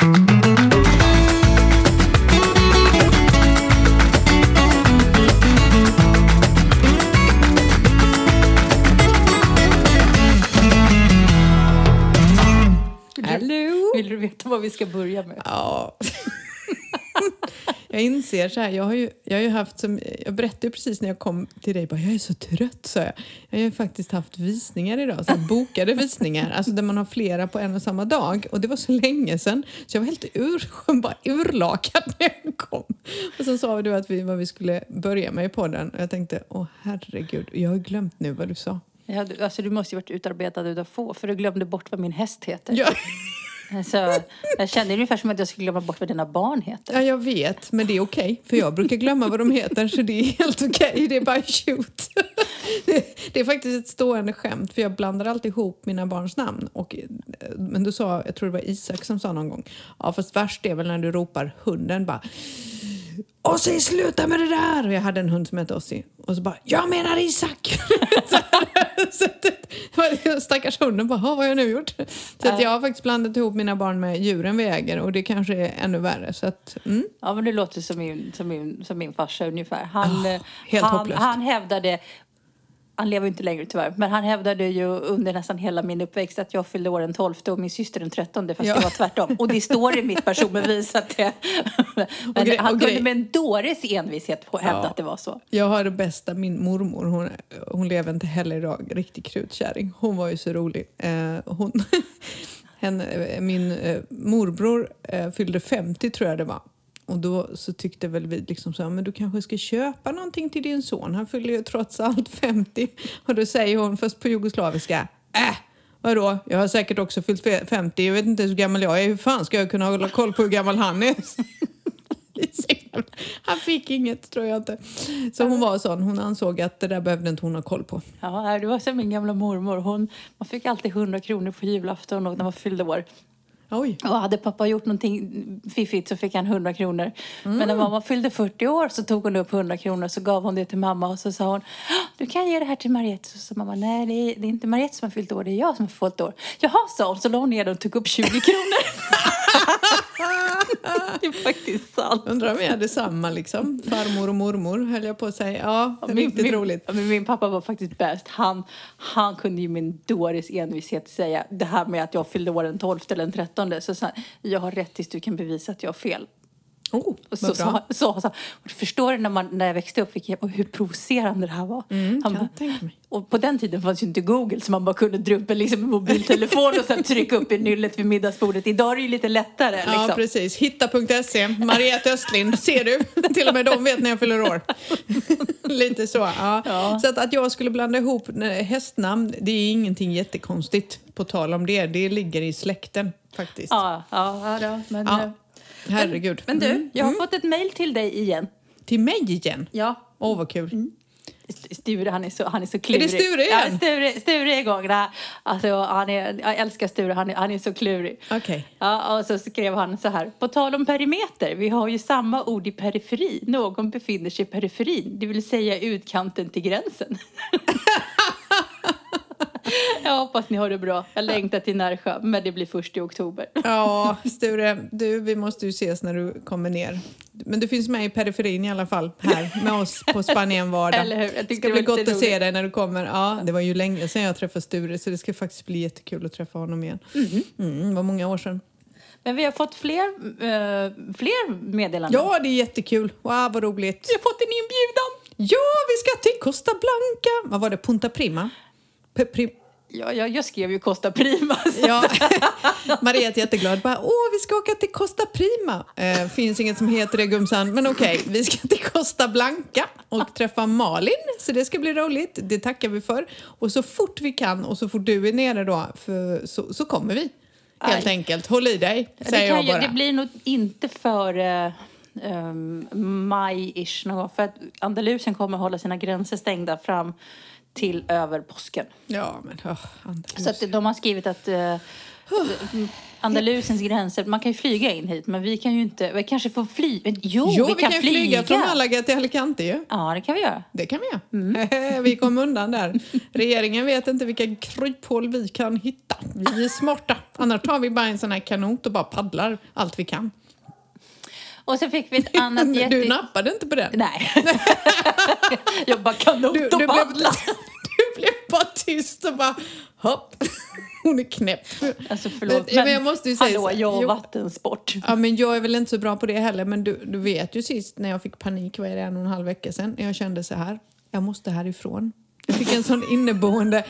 Hallå! Vill du veta vad vi ska börja med? Ja. Jag inser så här, jag har ju, jag har ju haft som, jag berättade precis när jag kom till dig, bara, jag är så trött sa jag. Jag har ju faktiskt haft visningar idag, så här, bokade visningar, alltså där man har flera på en och samma dag. Och det var så länge sedan, så jag var helt ur, bara urlakad när jag kom. Och så sa du att vi, vad vi skulle börja med i podden och jag tänkte, åh herregud, jag har glömt nu vad du sa. Ja, du, alltså, du måste ju varit utarbetad utav få, för du glömde bort vad min häst heter. Ja. Så, jag kände ungefär som att jag skulle glömma bort vad dina barn heter. Ja, jag vet, men det är okej. för jag brukar glömma vad de heter, så det är helt okej. Det är bara shoot. Det är faktiskt ett stående skämt, för jag blandar alltid ihop mina barns namn. Och, men du sa, jag tror det var Isak som sa någon gång, ja fast värst är väl när du ropar hunden bara Ossi, sluta med det där! Och jag hade en hund som hette Ossi. Och så bara, jag menar Isak! så att, stackars hunden bara, vad har jag nu gjort? Så att jag har faktiskt blandat ihop mina barn med djuren vi äger och det kanske är ännu värre. Så att, mm. Ja, men det låter som min, som min, som min farsa ungefär. Han, Oh, helt han, hopplöst. han hävdade, han lever ju inte längre tyvärr, men han hävdade ju under nästan hela min uppväxt att jag fyllde år den 12 och min syster den 13 fast Ja. det var tvärtom. Och det står i mitt personbevis att det... Men gre- han kunde med en dåres envishet på- hävda Ja. att det var så. Jag har det bästa, min mormor, hon, hon lever inte heller idag, riktig krutkärring. Hon var ju så rolig. Eh, hon, henne, eh, min eh, morbror eh, fyllde 50 tror jag det var. Och då så tyckte väl vi liksom så här, men du kanske ska köpa någonting till din son. Han fyller ju trots allt 50. Och då säger hon först på jugoslaviska, äh, vadå? Jag har säkert också fyllt 50. Jag vet inte hur gammal jag är. Hur fan ska jag kunna hålla koll på hur gammal han är? Han fick inget tror jag inte. Så hon var sån. Hon ansåg att det där behövde inte hon ha koll på. Ja, det var som min gamla mormor. Hon, man fick alltid 100 kronor på julafton och när man fyllde år. Oj. Och hade pappa gjort någonting fiffigt så fick han 100 kronor. Men när mamma fyllde 40 år så tog hon upp 100 kronor så gav hon det till mamma och så sa hon "Ah, du kan ge det här till Mariette. Så sa mamma nej det är, det är inte Mariette som har fyllt år, det är jag som har fyllt år. Jaha sa hon, så la hon ner det och tog upp 20 kronor. det är faktiskt sant. Undrar om jag hade samma liksom. Farmor och mormor höll jag på att säga. Ja, det är Min- riktigt min, roligt. ja, Men min pappa var faktiskt bäst. Han, han kunde ju en dåres envishet säga det här med att jag fyllde år den 12 eller den 13. Så sa han, jag har rätt tills du kan bevisa att jag har fel. Oh, Och så, bra. så, så, och du förstår när, man, när jag växte upp och hur provocerande det här var. Mm, Han och på den tiden fanns ju inte Google så man bara kunde dra upp en liksom, en mobiltelefon och sen trycka upp i nyllet vid middagsbordet. Idag är det ju lite lättare. Ja, Liksom. precis. Hitta.se. Mariette Östlind. Ser du? Till och med de vet när jag fyller år. Lite så. Ja. Ja. Så att, att jag skulle blanda ihop eh, hästnamn, det är ingenting jättekonstigt. På tal om det. Det ligger i släkten faktiskt. Ja, ja, ja, men, Ja. Herregud. men du, Mm. jag har fått ett mejl till dig igen. Till mig igen? Ja, Åh, vad kul. St- Sture, han är så, han är så klurig. Är det Sture igen? Ja, Sture, Sture är igång. Alltså, han är, jag älskar Sture, han är, han är så klurig. Okej. Ja, och så skrev han så här. På tal om perimeter, vi har ju samma ord i periferi. Någon befinner sig i periferin, det vill säga utkanten till gränsen. jag hoppas ni har det bra. Jag längtar till Närsjö, men det blir först i oktober. Ja, Sture, du, vi måste ju ses när du kommer ner. Men du finns med i periferin i alla fall, här med oss på Spanien vardag. Eller hur? Det ska det bli gott lite att se roligt. dig när du kommer. Ja, det var ju länge sedan jag träffade Sture så det ska faktiskt bli jättekul att träffa honom igen. Mm, det var många år sedan. Men vi har fått fler, eh, fler meddelanden. Ja, det är jättekul. Wow, vad roligt. Vi har fått en inbjudan! Ja, vi ska till Costa Blanca. Vad var det? Punta Prima? Prim- Ja, jag, jag skrev ju Costa Prima. Ja, Maria är jätteglad. Bara, Åh, vi ska åka till Costa Prima. Eh, finns inget som heter det, gumsan. Men okej, vi ska till Costa Blanca och träffa Malin. Så det ska bli roligt. Det tackar vi för. Och så fort vi kan och så fort du är nere då, för, så, så kommer vi. Helt Aj. enkelt. Håll i dig, Det, säger kan jag ju, bara. det blir nog inte före um, maj-ish någon gång. För att Andalusien kommer hålla sina gränser stängda fram till över påsken. Ja, men oh. Så att de har skrivit att, eh, Andalusiens gränser. Man kan ju flyga in hit, men vi kan ju inte... Vi kanske får flyga. Jo, Jo, vi, kan, ju flyga. från Malaga till Alicante ju. Ja, det kan vi göra. Det kan vi göra. Mm. vi kom undan där. Regeringen vet inte vilka kryphål vi kan hitta. Vi är smarta. Annars tar vi bara en sån här kanot och bara paddlar allt vi kan. Och så fick vi ett annat jätte... Du nappade inte på den. Nej. jag bara kanot Du, och du, blev, du blev bara tyst och bara hopp. Hon är knäpp. Alltså förlåt, Men- men jag måste ju säga hallå, jag och vattensport. Ja, men jag är väl inte så bra på det heller. Men du, du vet ju sist när jag fick panik, vad är det, en och en halv vecka sedan, när jag kände så här, jag måste härifrån. Jag fick en sån inneboende,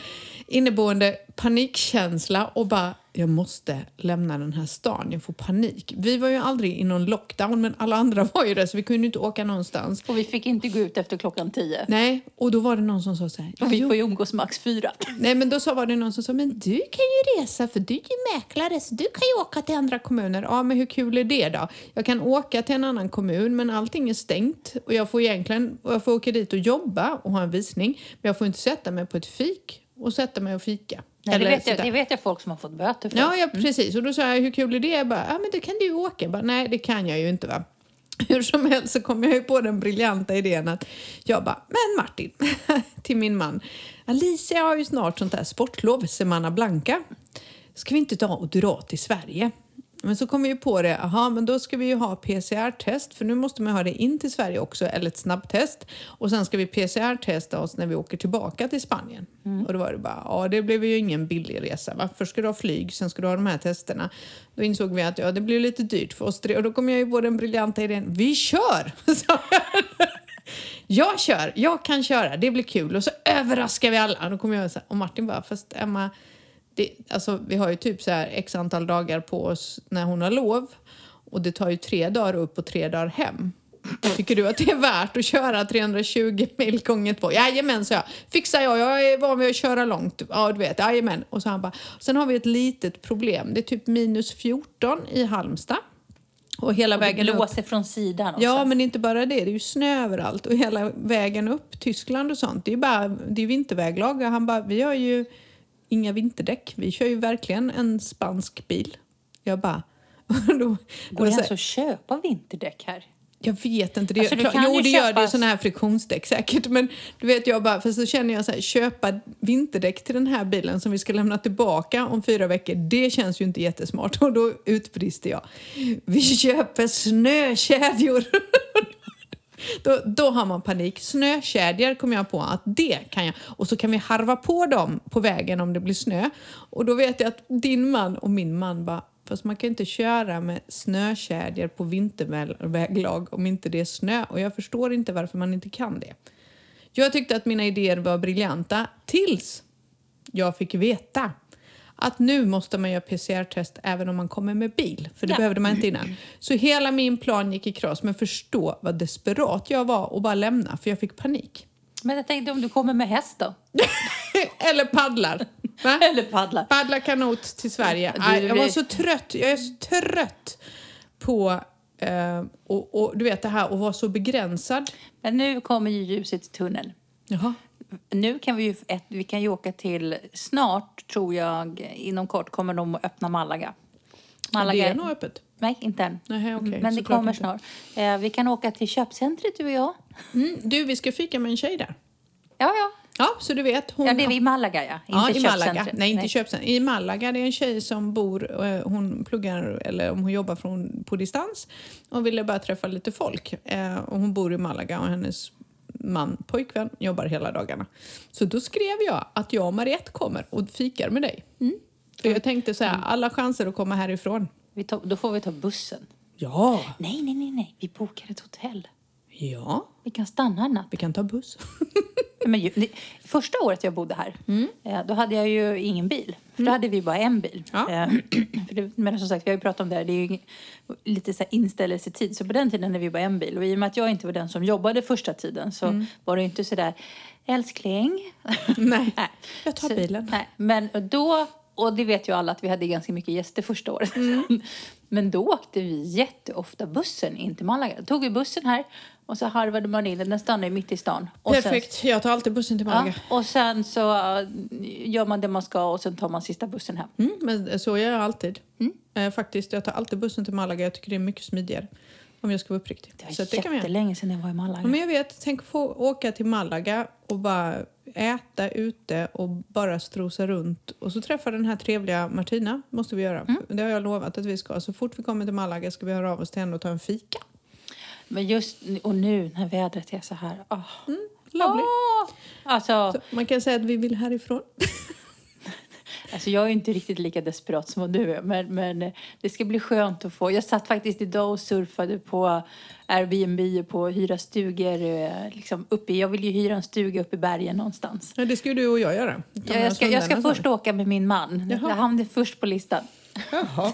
inneboende panikkänsla och bara, jag måste lämna den här stan, jag får panik. Vi var ju aldrig i någon lockdown, men alla andra var ju det, så vi kunde inte åka någonstans. Och vi fick inte gå ut efter klockan tio. Nej, och då var det någon som sa så här, Och vi "Jo, får ju umgås max fyra. Nej, men då sa var det någon som sa, men du kan ju resa för du är ju mäklare så du kan ju åka till andra kommuner. Ja, men hur kul är det då? Jag kan åka till en annan kommun men allting är stängt och jag får egentligen jag får åka dit och jobba och ha en visning men jag får inte sätta mig på ett fik och sätta mig och fika. Nej, det, Eller vet jag, det vet jag folk som har fått böter för. Ja, ja, precis. Och då sa jag, hur kul är det? Jag bara, ja men det kan du ju åka. Jag bara, Nej, det kan jag ju inte va. Hur som helst så kom jag ju på den briljanta idén att jag bara, men Martin, till min man, Alicia har ju snart sånt här sportlov, Semana Blanca. Ska vi inte ta och dra till Sverige? Men så kom vi ju på det, aha, men då ska vi ju ha PCR-test för nu måste man ha det in till Sverige också, eller ett snabbtest. Och sen ska vi PCR-testa oss när vi åker tillbaka till Spanien. Och då var det bara, ja det blev ju ingen billig resa. Va? Först ska du ha flyg, sen ska du ha de här testerna. Då insåg vi att ja, det blir lite dyrt för oss tre. Och då kom jag ju på den briljanta idén, vi kör! jag. Kör, jag kan köra, det blir kul. Och så överraskar vi alla. Då kommer jag så här, och Martin bara, fast Emma, det, alltså, vi har ju typ så här x antal dagar på oss när hon har lov. Och det tar ju tre dagar upp och tre dagar hem. Tycker du att det är värt att köra 320 mil gånger två? Jajamän, så jag. Fixar jag. Jag är van vid att köra långt. Ja, du vet. Jajamän. Och så han bara, sen har vi ett litet problem. Det är typ minus 14 i Halmstad. Och hela Och det vägen upp. blåser från sidan också. Ja, men inte bara det. Det är ju snö överallt. Och hela vägen upp, Tyskland och sånt, det är ju bara det är vinterväglag. Och han bara, vi har ju inga vinterdäck. Vi kör ju verkligen en spansk bil. Jag bara... då, Går det så- ens att köpa vinterdäck här? jag vet inte. Det, Alltså, klart- jo, det gör det. såna här friktionsdäck säkert. Men du vet, jag bara... För så känner jag så här, köpa vinterdäck till den här bilen som vi ska lämna tillbaka om fyra veckor. Det känns ju inte jättesmart. Och då utbrister jag. Vi köper snökedjor! Då, då har man panik. Snökedjor kom jag på att det kan jag. Och så kan vi harva på dem på vägen om det blir snö. Och då vet jag att din man och min man bara Fast man kan inte köra med snökedjor på vinterväglag om inte det är snö. Och jag förstår inte varför man inte kan det. Jag tyckte att mina idéer var briljanta tills jag fick veta att nu måste man göra PCR-test även om man kommer med bil. För det Ja. behövde man inte innan. Så hela min plan gick i kras. Men förstå vad desperat jag var och bara lämna för jag fick panik. Men jag tänkte om du kommer med häst då? Eller paddlar. Va? Eller paddlar. Paddla kanot till Sverige. Aj, jag var så trött. Jag är så trött på eh, och, och, du vet det här att vara så begränsad. Men nu kommer ju ljuset i tunneln. Jaha. Nu kan vi ju, ett, vi kan ju åka till, snart tror jag, inom kort kommer de att öppna Malaga. Det är nog öppet. Nej, inte än. Nej, okej, Men det kommer inte. snart. Eh, vi kan åka till köpcentret du och jag. Mm, du, vi ska fika med en tjej där. Ja, ja. Ja, så du vet. Hon Ja, det är i Malaga ja. Ja, Inte i Malaga. Nej, inte köpcentret. I Malaga det är en tjej som bor, eh, hon pluggar, eller om hon jobbar från, på distans och ville bara träffa lite folk. Eh, och hon bor i Malaga och hennes man, pojkvän, jobbar hela dagarna. Så då skrev jag att jag och Mariette kommer och fikar med dig. Mm. För jag tänkte så här, alla chanser att komma härifrån. Vi tar, då får vi ta bussen. Ja, Nej, nej, nej, nej. Vi bokar ett hotell. Ja, Vi kan stanna en natt. vi kan ta buss. Men ju, det, första året jag bodde här, eh, då hade jag ju ingen bil. För då hade vi bara en bil. Ja. Eh, för det, men som sagt, vi har ju pratat om det här, det är ju lite så här inställelsetid. Så på den tiden hade vi bara en bil. Och i och med att jag inte var den som jobbade första tiden så var det ju inte sådär, älskling. Nej, Nej. jag tar Så- bilen. Nej, men då, och det vet ju alla att vi hade ganska mycket gäster första året. Mm. men då åkte vi jätteofta bussen in till Malaga. Då tog vi bussen här Och så harvade man in den. Den stannar ju mitt i stan. Och sen- Perfekt. Jag tar alltid bussen till Ja, Malaga. och sen så äh, gör man det man ska och sen tar man sista bussen hem. Mm, men så gör jag alltid. Mm. Eh, faktiskt, jag tar alltid bussen till Malaga. Jag tycker det är mycket smidigare. Om jag ska vara uppriktig. Det var Så jättelänge sedan jag var i Malaga. Ja, men jag vet, tänk att få åka till Malaga och bara äta ute och bara strosa runt. Och så träffa den här trevliga Martina, måste vi göra. Mm. Det har jag lovat att vi ska. Så fort vi kommer till Malaga ska vi höra av oss till henne och ta en fika. Men just och nu när vädret är så här. åh. Lovely. Åh! Alltså, Så man kan säga att vi vill härifrån. alltså, jag är inte riktigt lika desperat som du är. Men, men eh, det ska bli skönt att få. Jag satt faktiskt idag och surfade på Airbnb och på hyra stugor. eh, Liksom uppe, jag vill ju hyra en stuga uppe i bergen någonstans. Ja, det ska ju du och jag göra. Ja, jag ska, jag ska först åka med min man. Jaha. Han är först på listan. Jaha.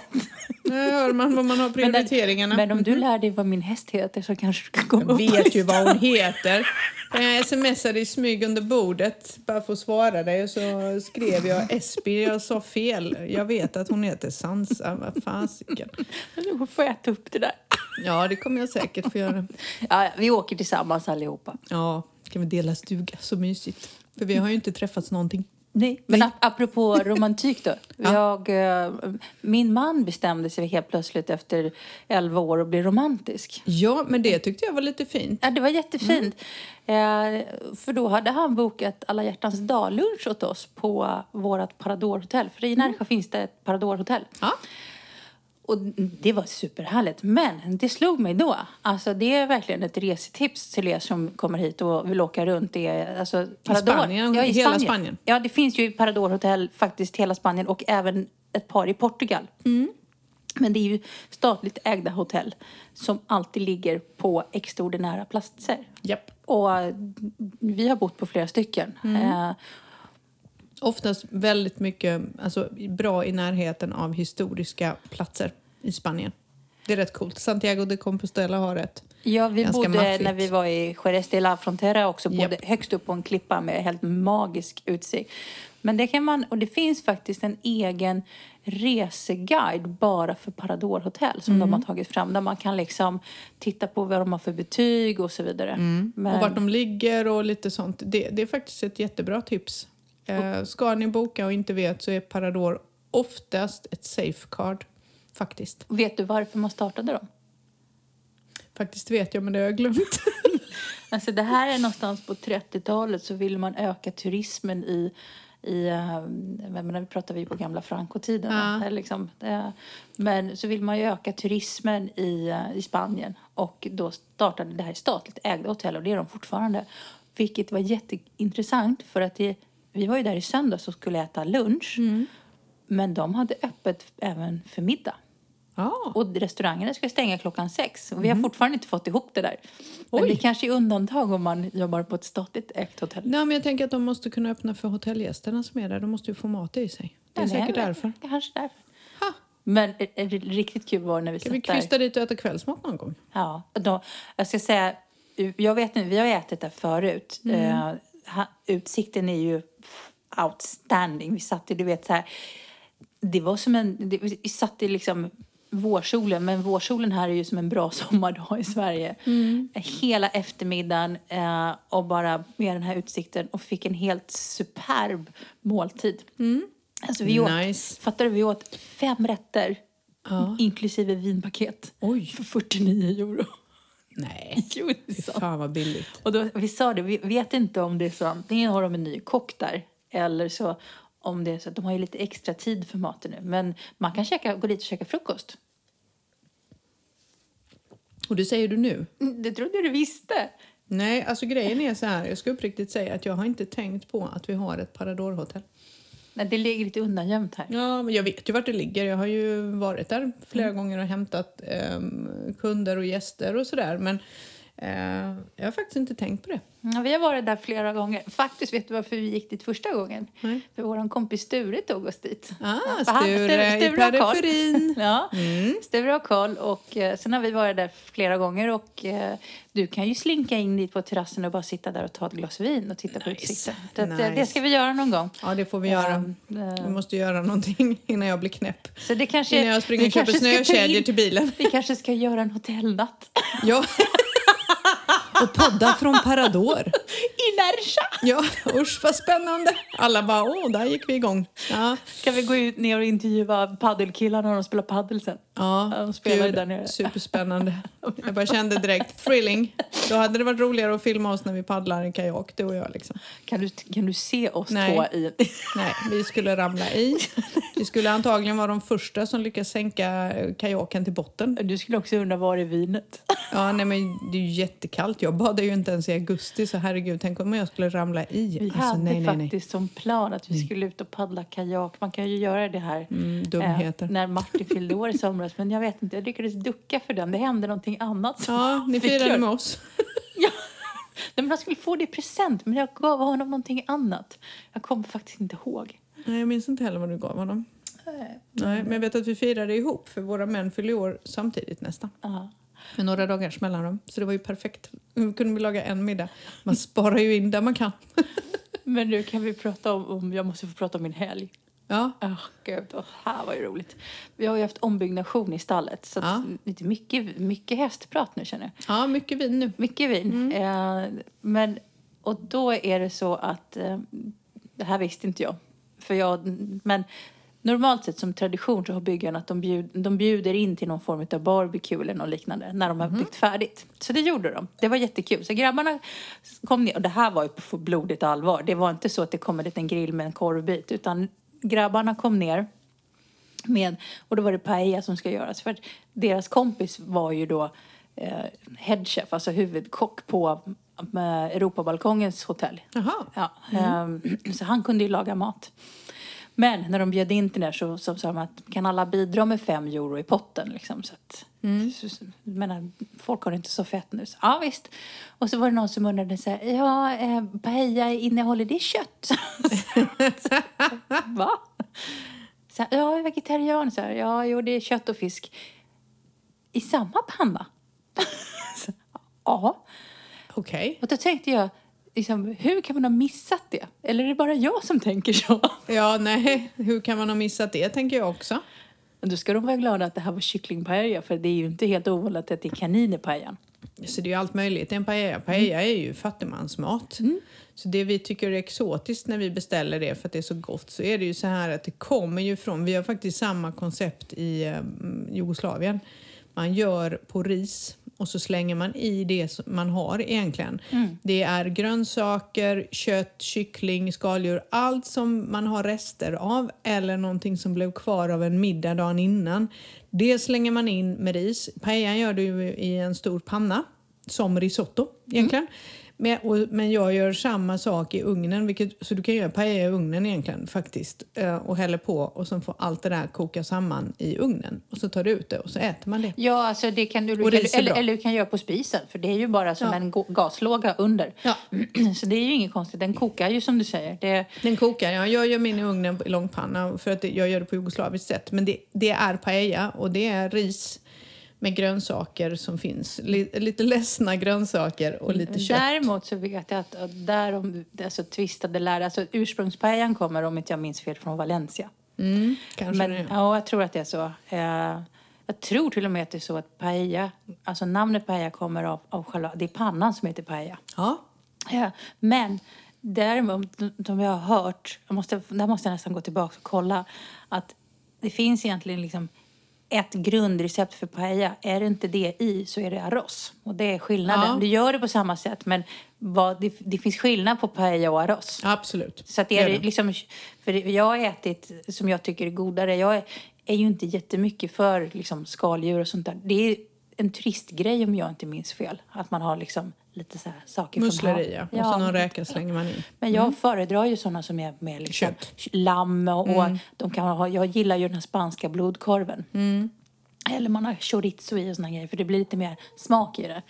Nu hör man vad man har Men, prioriteringarna. men om du lär dig vad min häst heter så kanske du kan komma Jag vet ju vad hon heter. Jag smsade i smyg under bordet bara för att svara dig och så skrev jag Esby. Jag sa fel. Jag vet att hon heter Sansa. Vad fasiken. Nu får jag äta upp det där. Ja, det kommer jag säkert få göra. Ja, vi åker tillsammans allihopa. Ja, kan vi dela stuga. Så mysigt. För vi har ju inte träffats någonting. Nej. Men ap- apropå romantik då. Ja. Jag, eh, min man bestämde sig helt plötsligt efter 11 år att bli romantisk. Ja, men det tyckte jag var lite fint. Ja, det var jättefint. Eh, för då hade han bokat alla hjärtans dag-lunch åt oss på vårt Parador-hotell. För i Närsjö finns det ett Parador-hotell. Ja. Och det var superhärligt. Men det slog mig då. Alltså det är verkligen ett resetips till er som kommer hit och vill åka runt. Det alltså, Parador. Spanien, ja, i hela Spanien. Spanien. Ja, det finns ju i Parador-hotell faktiskt hela Spanien och även ett par i Portugal. Men det är ju statligt ägda hotell som alltid ligger på extraordinära platser. Japp. Och vi har bott på flera stycken. Eh, Oftast väldigt mycket alltså, bra i närheten av historiska platser i Spanien. Det är rätt coolt. Santiago de Compostela har ett. Ja, vi bodde maffigt. när vi var i Jerez de la Frontera också, bodde Japp. högst upp på en klippa med helt magisk utsikt. Men det kan man, och det finns faktiskt en egen reseguide bara för Parador Hotel som Mm. de har tagit fram där man kan liksom titta på vad de har för betyg och så vidare. Men, Mm. Och vart de ligger och lite sånt. Det, det är faktiskt ett jättebra tips. Eh, ska ni boka och inte vet så är Parador oftast ett safecard. Faktiskt. Vet du varför man startade dem? Faktiskt vet jag men det har jag glömt. Alltså det här är någonstans på 30-talet så vill man öka turismen i i, eh, menar, vi pratar vi på gamla Franco-tiden. Ja. Liksom, men så vill man ju öka turismen i, eh, i Spanien. Och då startade det här statligt ägda hotell och det är de fortfarande. Vilket var jätteintressant för att det, vi var ju där i söndags och skulle äta lunch. Men de hade öppet även för middag. Ja, Och restaurangerna ska stänga klockan sex. Och vi har fortfarande inte fått ihop det där. Men Oj. det kanske är undantag om man jobbar på ett statligt ägt hotell. Nej, men jag tänker att de måste kunna öppna för hotellgästerna som är där. De måste ju få mat i sig. Det är Ja, säkert väl- därför. Kanske därför. Ha, Men eh, eh, riktigt kul var när vi vi satt där. krysta dit och äta kvällsmat någon gång? Ja, då, jag ska säga, jag vet inte, vi har ätit där förut. Eh, ha- utsikten är ju outstanding. Vi satt i, du vet så här, det var som en, det, vi satt i liksom vårsolen, men vårsolen här är ju som en bra sommardag i Sverige. Hela eftermiddagen eh, och bara med den här utsikten och fick en helt superb måltid. Alltså vi åt, Nice. fattar du, vi åt fem rätter Ja. inklusive vinpaket Oj. för 49 euro. Nej, Jo, det är sant. fan vad billigt. Och då, vi sa det, vi vet inte om det är så antingen har de en ny kock där eller så om det är så att de har ju lite extra tid för maten nu. Men man kan käka, gå dit och käka frukost. Och det säger du nu? Mm, Det trodde jag du visste. Nej, alltså grejen är så här. Jag ska uppriktigt säga att jag har inte tänkt på att vi har ett Parador-hotell. Nej, det ligger lite undangömt här. Ja, men jag vet ju vart det ligger. Jag har ju varit där flera gånger och hämtat ehm, kunder och gäster och sådär. Men eh, jag har faktiskt inte tänkt på det. Ja, vi har varit där flera gånger. Faktiskt, vet du varför vi gick dit första gången? Nej. För vår kompis Sture tog oss dit. Ah, han- Sture, i Sture koll. periferin. Ja, Mm. Sture har koll. Och, eh, sen har vi varit där flera gånger. Och eh, du kan ju slinka in dit på terrassen och bara sitta där och ta ett glas vin och titta på Nice. utsikten. Så att, eh, Nice. Det ska vi göra någon gång. Ja, det får vi göra. Ehm, eh, Vi måste göra någonting innan jag blir knäpp. Så det kanske, Innan jag springer vi och köper kanske ska ta snökedjor till bilen. Vi kanske ska göra en hotellnatt. Ja. Och podda från Parador. I Nerja! Ja, usch vad spännande. Alla bara, åh, där gick vi igång. Ja, Kan vi gå ut ner och intervjua paddelkillarna när de spelar paddel sen? ja de spelar gud, där nere. superspännande. Jag bara kände direkt, thrilling. Då hade det varit roligare att filma oss när vi paddlar i kajak, du och jag. Liksom. Kan du, kan du se oss Nej. två i... Nej, vi skulle ramla i. Vi skulle antagligen vara de första som lyckas sänka kajaken till botten. Du skulle också undra var är vinet? Ja, nej, men det är ju jättekallt. Jag badade ju inte ens i augusti, så herregud, tänk om jag skulle ramla i. Vi Alltså, hade nej, nej, nej. faktiskt som plan att vi skulle ut och paddla kajak. Man kan ju göra det här Mm, dumheter. eh, när Martin fyllde år i somras. Men jag vet inte, jag lyckades ducka för den. Det hände någonting annat. Ja, ni firade med oss. Ja. Nej, men han skulle få det i present, men jag gav honom någonting annat. Jag kommer faktiskt inte ihåg. Nej, jag minns inte heller vad du gav honom. Nej, men jag vet att vi firade ihop, för våra män fyllde år samtidigt nästan. Ja. Med några dagars mellanrum. Så det var ju perfekt. Nu kunde vi laga en middag. Man sparar ju in där man kan. Men nu kan vi prata om, om jag måste få prata om min helg. Ja, Åh gud, det här var ju roligt. Vi har ju haft ombyggnation i stallet, så Ja. att mycket, mycket hästprat nu känner jag. ja mycket vin nu. Mycket vin. Eh, men, och då är det så att, eh, det här visste inte jag, för jag, men normalt sett som tradition så har byggarna att de, bjud, de bjuder in till någon form av barbecue eller något liknande när de har byggt färdigt. Så det gjorde de. Det var jättekul. Så grabbarna kom ner, och det här var ju på blodigt allvar. Det var inte så att det kom en liten grill med en korvbit, utan grabbarna kom ner med, och då var det paella som ska göras. För att deras kompis var ju då eh, headchef, alltså huvudkock på med Europabalkongens hotell. Jaha. Ja, ehm, så han kunde ju laga mat. Men när de bjöd in till det så, så sa de att kan alla bidra med fem euro i potten? Liksom, så att, så, så, menar, folk har det inte så fett nu. Så, ja visst. Och så var det någon som undrade så här, ja, eh, paella innehåller det kött? Va? Så här, ja, vegetarian. Så här, ja, jo, det är kött och fisk. I samma panna? Ja. Okej. Och då tänkte jag, liksom, hur kan man ha missat det? Eller är det bara jag som tänker så? Ja, nej. Hur kan man ha missat det, tänker jag också. Men då ska de vara glada att det här var kycklingpaella, för det är ju inte helt ovanligt att det är kanin i paellan. Så det är ju allt möjligt. En paella, paella är ju fattigmansmat. Så det vi tycker är exotiskt när vi beställer det för att det är så gott så är det ju så här att det kommer ju från, vi har faktiskt samma koncept i eh, Jugoslavien. Man gör på ris och så slänger man i det som man har egentligen. Det är grönsaker, kött, kyckling, skaldjur, allt som man har rester av eller någonting som blev kvar av en middag dagen innan. Det slänger man in med ris. Paellan gör du i en stor panna, som risotto egentligen. Men, och, men jag gör samma sak i ugnen, vilket, så du kan göra paella i ugnen egentligen faktiskt. eh, Och häller på och så får allt det där koka samman i ugnen. Och så tar du ut det och så äter man det. Ja, alltså det kan du, Och kan, eller, eller du kan göra på spisen, för det är ju bara som Ja. en gaslåga under. Ja. Så det är ju inget konstigt, den kokar ju som du säger. Det, Den kokar, ja. Jag gör min i ugnen i långpanna för att jag gör det på jugoslaviskt sätt. Men det, det är paella och det är ris med grönsaker som finns. Lite, ledsna grönsaker och lite kött. Däremot så vet jag att, att där om, alltså twistade lärare, alltså ursprungspaellan kommer om inte jag minns fel från Valencia. Mm, kanske Men det. ja, jag tror att det är så. Eh, jag tror till och med att det är så att paella, alltså namnet paella kommer av, av själva, det är pannan som heter paella. Ja. Ja, men däremot, som jag har hört, jag måste, där måste jag nästan gå tillbaka och kolla, att det finns egentligen liksom ett grundrecept för paella. Är det inte det i så är det arroz. Och det är skillnaden. Ja. Du gör det på samma sätt men vad, det, det finns skillnad på paella och arroz. Absolut. Så att det är liksom, för det- jag har ätit som jag tycker är godare. Jag är, är ju inte jättemycket för liksom, skaldjur och sånt där. Det är en turistgrej om jag inte minns fel. Att man har liksom lite så här saker Musslor från i, ja. Och så någon räka slänger man in. Men jag föredrar ju sådana som är med liksom Kött. lamm och, och de kan ha, jag gillar ju den här spanska blodkorven. Eller man har chorizo i och såna grejer för det blir lite mer smak i det.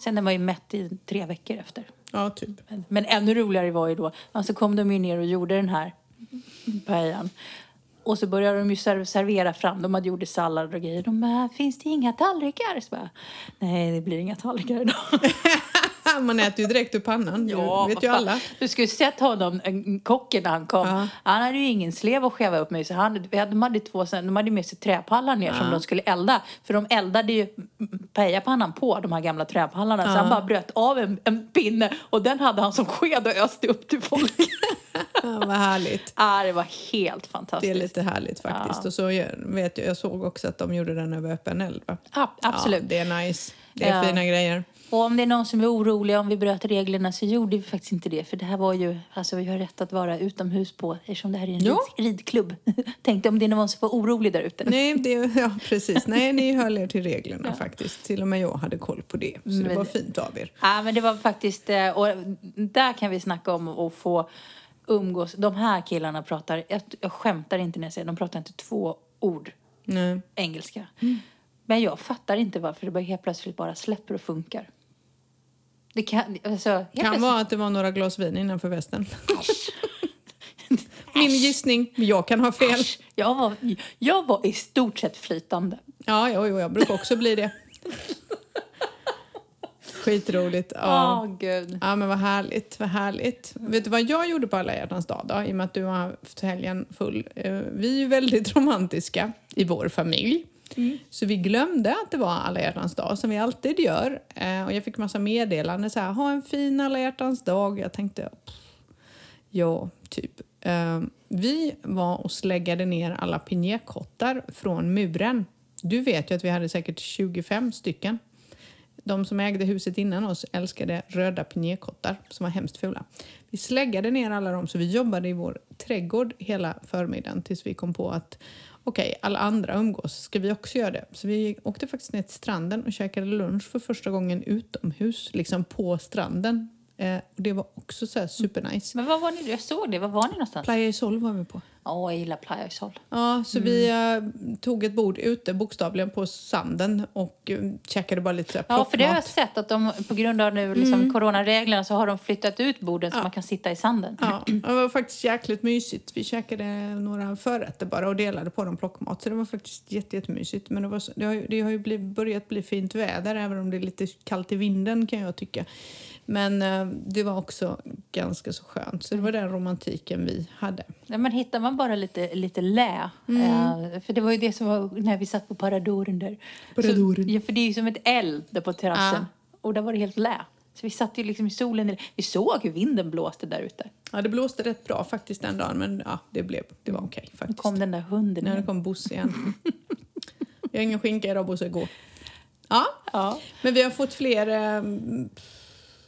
Sen den var ju mätt i tre veckor efter. Ja, typ. Men, men ännu roligare var ju då, alltså kom de ju ner och gjorde den här paellan. Och så började de ju serv- servera fram, de hade gjort sallad och grejer. De bara, finns det inga tallrikar? Så bara, nej det blir inga tallrikar idag. Man äter ju direkt ur pannan, Ja, det vet ju fan. alla. Du skulle sett honom, en- kocken när han kom. Ja. Han hade ju ingen slev att skeva upp med. Så han, de hade två, de hade med sig träpallar ner som de skulle elda. För de eldade ju pajapannan på de här gamla träpallarna. Så han bara bröt av en, en pinne och den hade han som sked och öste upp till folk. Ja, vad härligt. ah, det var helt Det fantastiskt. är lite härligt faktiskt. Och så vet jag, jag såg också att de gjorde den över öppen eld va? Ja, absolut. Ja, det är nice. Det är Ja. fina grejer. Och om det är någon som är orolig om vi bröt reglerna så gjorde vi faktiskt inte det. För det här var ju, alltså vi har rätt att vara utomhus på eftersom det här är en Ja. rid, ridklubb. Tänkte om det är någon som var orolig där ute. Nej, det, ja, precis. Nej, ni höll er till reglerna faktiskt. Till och med jag hade koll på det. Så det Men- var fint av er. Ja, men det var faktiskt, eh, och där kan vi snacka om att få umgås. De här killarna pratar, jag, jag skämtar inte när jag säger de pratar inte två ord Nej. engelska. Men jag fattar inte varför det bara helt plötsligt bara släpper och funkar. Det kan, alltså, Kan vara att det var några glas vin innanför västen. Min gissning. Jag kan ha fel. Jag var, jag var i stort sett flytande. Ja, jo, jo, jag brukar också bli det. Skitroligt. Ja. Åh, gud. Ja men vad härligt, vad härligt. Vet du vad jag gjorde på alla hjärtans dag då? I och med att du har haft helgen full. Eh, Vi är ju väldigt romantiska i vår familj. Så vi glömde att det var alla hjärtans dag som vi alltid gör. Eh, Och jag fick massa meddelanden så här, ha en fin alla hjärtans dag. Jag tänkte, ja, typ. Eh, Vi var och släggade ner alla pinjekottar från muren. Du vet ju att vi hade säkert 25 stycken. De som ägde huset innan oss älskade röda pinjekottar som var hemskt fula. Vi släggade ner alla dem så vi jobbade i vår trädgård hela förmiddagen tills vi kom på att okej, alla andra umgås, ska vi också göra det? Så vi åkte faktiskt ner till stranden och käkade lunch för första gången utomhus, liksom på stranden. Eh, och det var också så här supernice. Men vad var ni? Jag såg det. Var var ni någonstans? Playa Isol var vi på. Åh, jag gillar Playa Isol. Ja, så vi eh, tog ett bord ute bokstavligen på sanden och uh, käkade bara lite här Ja, för det har jag plockmat. sett att de på grund av nu liksom coronareglerna så har de flyttat ut borden så man kan sitta i sanden. Ja, det var faktiskt jäkligt mysigt. Vi käkade några förrätter bara och delade på dem plockmat. Så det var faktiskt jätte, jättemysigt. Men det, var så, det har ju, det har ju blivit, börjat bli fint väder även om det är lite kallt i vinden kan jag tycka. Men eh, det var också ganska så skönt. Så det var den romantiken vi hade. Ja, men hittar man bara lite, lite lä. Eh, för det var ju det som var när vi satt på Paradoren där. Paradoren. Så, ja, för det är ju som ett eld där på terrassen. Och där var det helt lä. Så vi satt ju liksom i solen. Vi såg hur vinden blåste där ute. Ja, det blåste rätt bra faktiskt den dagen men ja, det, blev, det var okej Då faktiskt. kom den där hunden det in. kom Bosse igen. jag har ingen skinka idag Bosse, gå. Ja, Ja. men vi har fått fler, eh,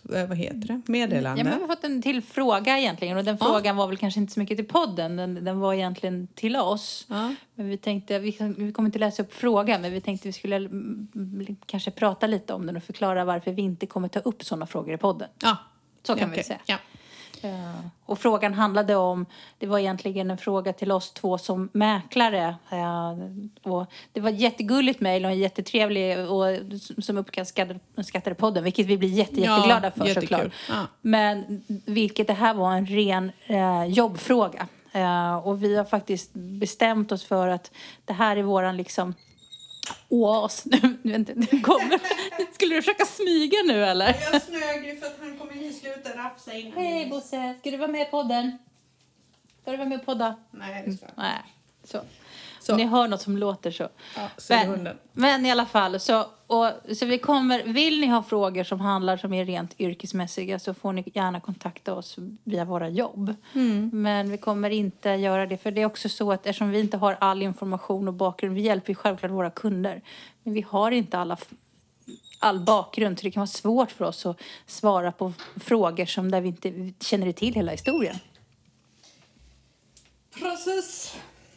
vad heter det, meddelanden. Ja, men vi har fått en till fråga egentligen. Och den Ja. frågan var väl kanske inte så mycket till podden. Den, den var egentligen till oss. Ja. Men vi tänkte, vi, vi kommer inte läsa upp frågan, men vi tänkte vi skulle mm, mm, kanske prata lite om den och förklara varför vi inte kommer ta upp sådana frågor i podden. Ja. Så kan Ja, vi okej. säga. Ja. Och frågan handlade om, det var egentligen en fråga till oss två som mäklare. Eh, Och det var ett jättegulligt mejl och en jättetrevlig och som uppskattade podden, vilket vi blir jätte, Ja, jätteglada för jättekul. såklart. Ja. Men vilket det här var en ren eh, jobbfråga. Eh, och vi har faktiskt bestämt oss för att det här är våran liksom oas. Nu, vänta, nu kommer. Skulle du försöka smyga nu eller? Jag smög ju för att han kommer hit sluta rafsa innan. Hej Bosse, ska du vara med i podden? Ska du vara med och podda? Nej, det ska jag inte. Nej. Så. Så. Ni hör något som låter så. Ja, så men, men i alla fall, så, och, så vi kommer, vill ni ha frågor som handlar som är rent yrkesmässiga så får ni gärna kontakta oss via våra jobb. Mm. Men vi kommer inte göra det, för det är också så att eftersom vi inte har all information och bakgrund, vi hjälper ju självklart våra kunder, men vi har inte alla all bakgrund, så det kan vara svårt för oss att svara på frågor som där vi inte känner till hela historien. Precis.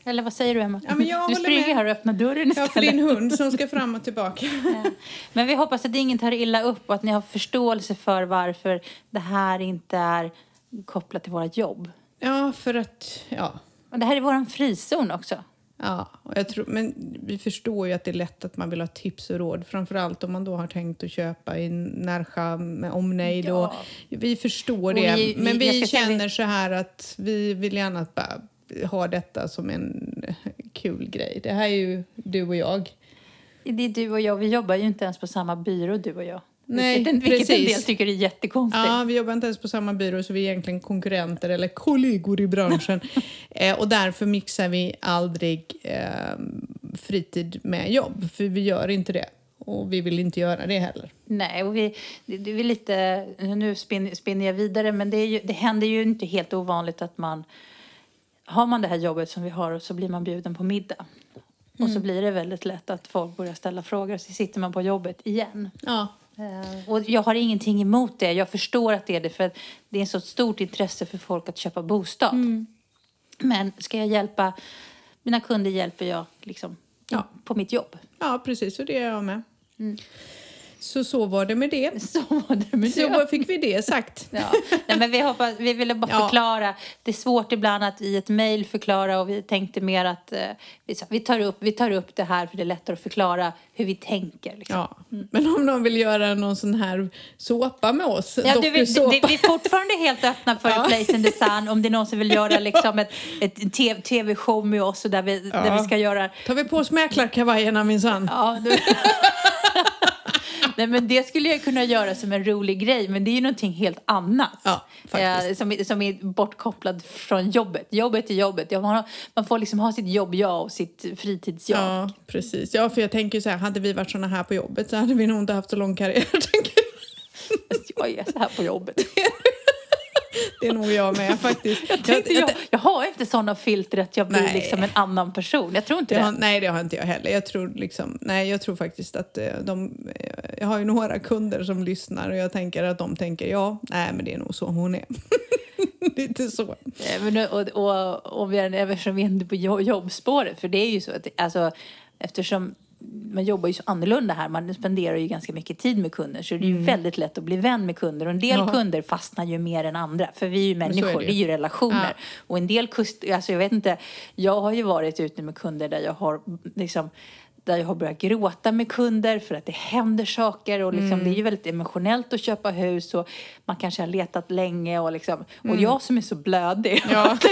Eller vad säger du Emma? Ja, men jag du springer med. här och öppnar dörren Ja, istället. för din hund som ska fram och tillbaka. Ja. Men vi hoppas att ingen tar illa upp och att ni har förståelse för varför det här inte är kopplat till våra jobb. Ja, för att... Ja. Och det här är vår frizon också. Ja, och jag tror, men vi förstår ju att det är lätt att man vill ha tips och råd. Framförallt om man då har tänkt att köpa i Närsjö med omnejd. Ja. Vi förstår det. vi- vi- men vi känner vi- så här att vi vill gärna bara ha detta som en kul grej. Det här är ju du och jag. Det är du och jag, vi jobbar ju inte ens på samma byrå du och jag. Nej, vilket, en, vilket en precis. del tycker är jättekonstigt. Ja, vi jobbar inte ens på samma byrå så vi är egentligen konkurrenter eller kollegor i branschen. eh, och därför mixar vi aldrig eh, fritid med jobb, för vi gör inte det. Och vi vill inte göra det heller. Nej, och vi, det, det är lite, nu spinner, jag vidare, men det, ju, det händer ju inte helt ovanligt att man, har man det här jobbet som vi har så blir man bjuden på middag. Och så blir det väldigt lätt att folk börjar ställa frågor, så sitter man på jobbet igen. Ja. Eh, Och jag har ingenting emot det. Jag förstår att det är det, för det är så stort intresse för folk att köpa bostad. Men ska jag hjälpa, mina kunder hjälper jag liksom Ja. på mitt jobb. ja, precis. Och det är jag med. Så så var det med det. Så var det med Så vad fick vi det sagt. Ja. Nej, men vi, hoppas, vi ville bara Ja. förklara. Det är svårt ibland att i ett mejl förklara och vi tänkte mer att eh, vi, sa, vi, tar upp, vi tar upp det här för det är lättare att förklara hur vi tänker. Liksom. Ja. Men om någon vill göra någon sån här såpa med oss, Ja, du, vi, det, vi är fortfarande helt öppna för Ja. Place in the Sun om det är någon som vill göra liksom ett, ett TV tv-show med oss och där vi, där Ja. vi ska göra... tar vi på oss mäklarkavajerna minsann. Ja, du... Nej, men det skulle jag kunna göra som en rolig grej, men det är ju någonting helt annat. Ja. Eh, som, som är bortkopplad från jobbet. Jobbet är jobbet. Man, har, man får liksom ha sitt jobb-jag och sitt fritids-jag. Ja, precis. Ja, för jag tänker så här, hade vi varit såna här på jobbet så hade vi nog inte haft så lång karriär. tänker jag. Fast Jag är så här på jobbet. Det är nog jag med faktiskt. Jag, tänkte, jag, jag har inte såna filter att jag blir Nej. liksom en annan person. Jag tror inte Det det. har, nej, det har inte jag heller. Jag tror, liksom, nej, jag tror faktiskt att eh, de... Jag har ju några kunder som lyssnar och jag tänker att de tänker ja, nej men det är nog så hon är. Lite så. Men, nu- och, och, och vi är, eftersom vi är på jo- jobbspåret, för det är ju så att alltså, eftersom man jobbar ju så annorlunda här, man spenderar ju ganska mycket tid med kunder. Så det är ju väldigt lätt att bli vän med kunder. Och en del Mm. Ja. kunder fastnar ju mer än andra. För vi är ju så är människor, det. Det, är ju relationer. Ja. och en del kust, alltså jag vet inte, jag har ju varit ute med kunder där jag har liksom där jag har börjat gråta med kunder för att det händer saker och liksom, det är ju väldigt emotionellt att köpa hus och man kanske har letat länge och liksom, och jag som är så blödig. Ja.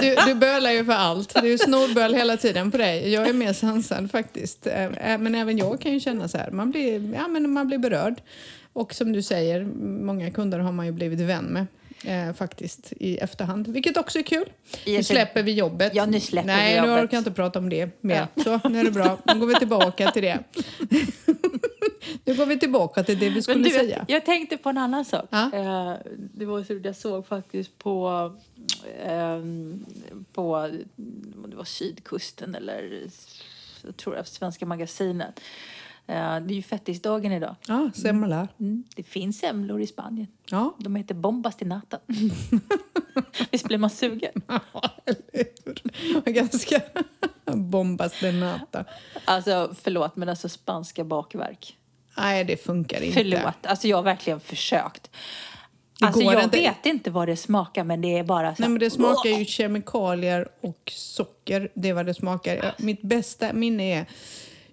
Du, du bölar ju för allt. Det är ju snorböl hela tiden på dig. Jag är mer sansad faktiskt. Men även jag kan ju känna så här, man blir, ja, men man blir berörd. Och som du säger, många kunder har man ju blivit vän med. Eh, faktiskt i efterhand, vilket också är kul. Nu släpper vi jobbet. Ja, nu släpper vi Nej, nu jobbet. orkar jag inte prata om det mer. Så, nu är det bra. Nu går vi tillbaka till det. nu går vi tillbaka till det vi skulle du, säga. jag, jag tänkte på en annan sak. Ja. Eh, det var så jag såg faktiskt på, ehm, på det var Sydkusten eller jag tror jag, Svenska magasinet. Eh, det är ju fettisdagen idag. Ja, semla. Mm, det finns semlor i Spanien. Ja. De heter bombas till natten. Visst blir man sugen? Ja, eller hur? Ganska bombas de nata. Alltså förlåt men alltså spanska bakverk. Nej, det funkar inte. Förlåt, alltså jag har verkligen försökt. Det Alltså jag inte. vet inte vad det smakar men det är bara så Nej, men det smakar ju kemikalier och socker. Det är vad det smakar. Ja, Mitt bästa minne är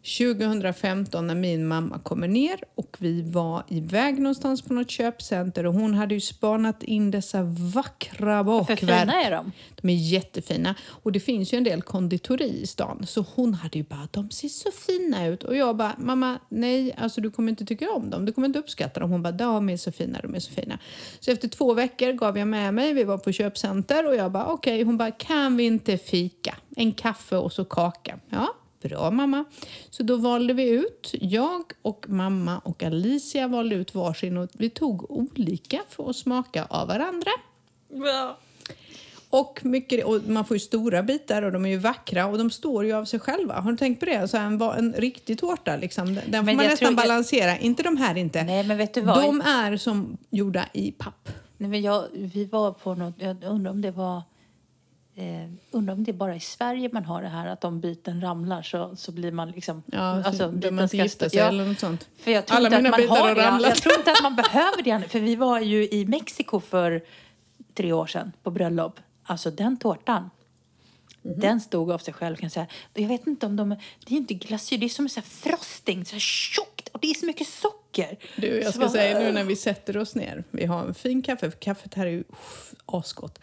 2015 när min mamma kommer ner och vi var iväg någonstans på något köpcenter och hon hade ju spanat in dessa vackra För bakverk. fina är de. De är jättefina. Och det finns ju en del konditori i stan. Så hon hade ju bara, de ser så fina ut. Och jag bara, mamma, nej, alltså du kommer inte tycka om dem. Du kommer inte uppskatta dem. Hon bara, de är så fina, de är så fina. Så efter två veckor gav jag med mig. Vi var på köpcenter och jag bara, okej. Hon bara, kan vi inte fika? En kaffe och så kaka. Ja, bra mamma. Så då valde vi ut, jag och mamma och Alicia valde ut varsin och vi tog olika för att smaka av varandra. Och, mycket, och man får ju stora bitar och de är ju vackra och de står ju av sig själva. Har du tänkt på det? Så en, va- en riktig tårta, liksom, den den får Men man nästan jag- balansera. Inte de här inte. Nej, men vet du vad? De är som gjorda i papp. Nej, men jag, vi var på något, jag undrar om det var eh, undrar om det är bara i Sverige man har det här att om biten ramlar så, så blir man liksom... Ja, så behöver biten man inte gifta sig ja, eller något sånt. För jag tror Alla mina man bitar har det. ramlat. Jag tror inte att man behöver det. För vi var ju i Mexiko för tre år sedan på bröllop. Alltså den tårtan. Mhm. Den stod av sig själv kan jag säga. Jag vet inte om de... Det är inte glasyr, det är som här frosting, så här tjockt. Och det är så mycket socker. Du, jag Så ska vad- säga nu när vi sätter oss ner. Vi har en fin kaffe, för kaffet här är ju uff, asgott.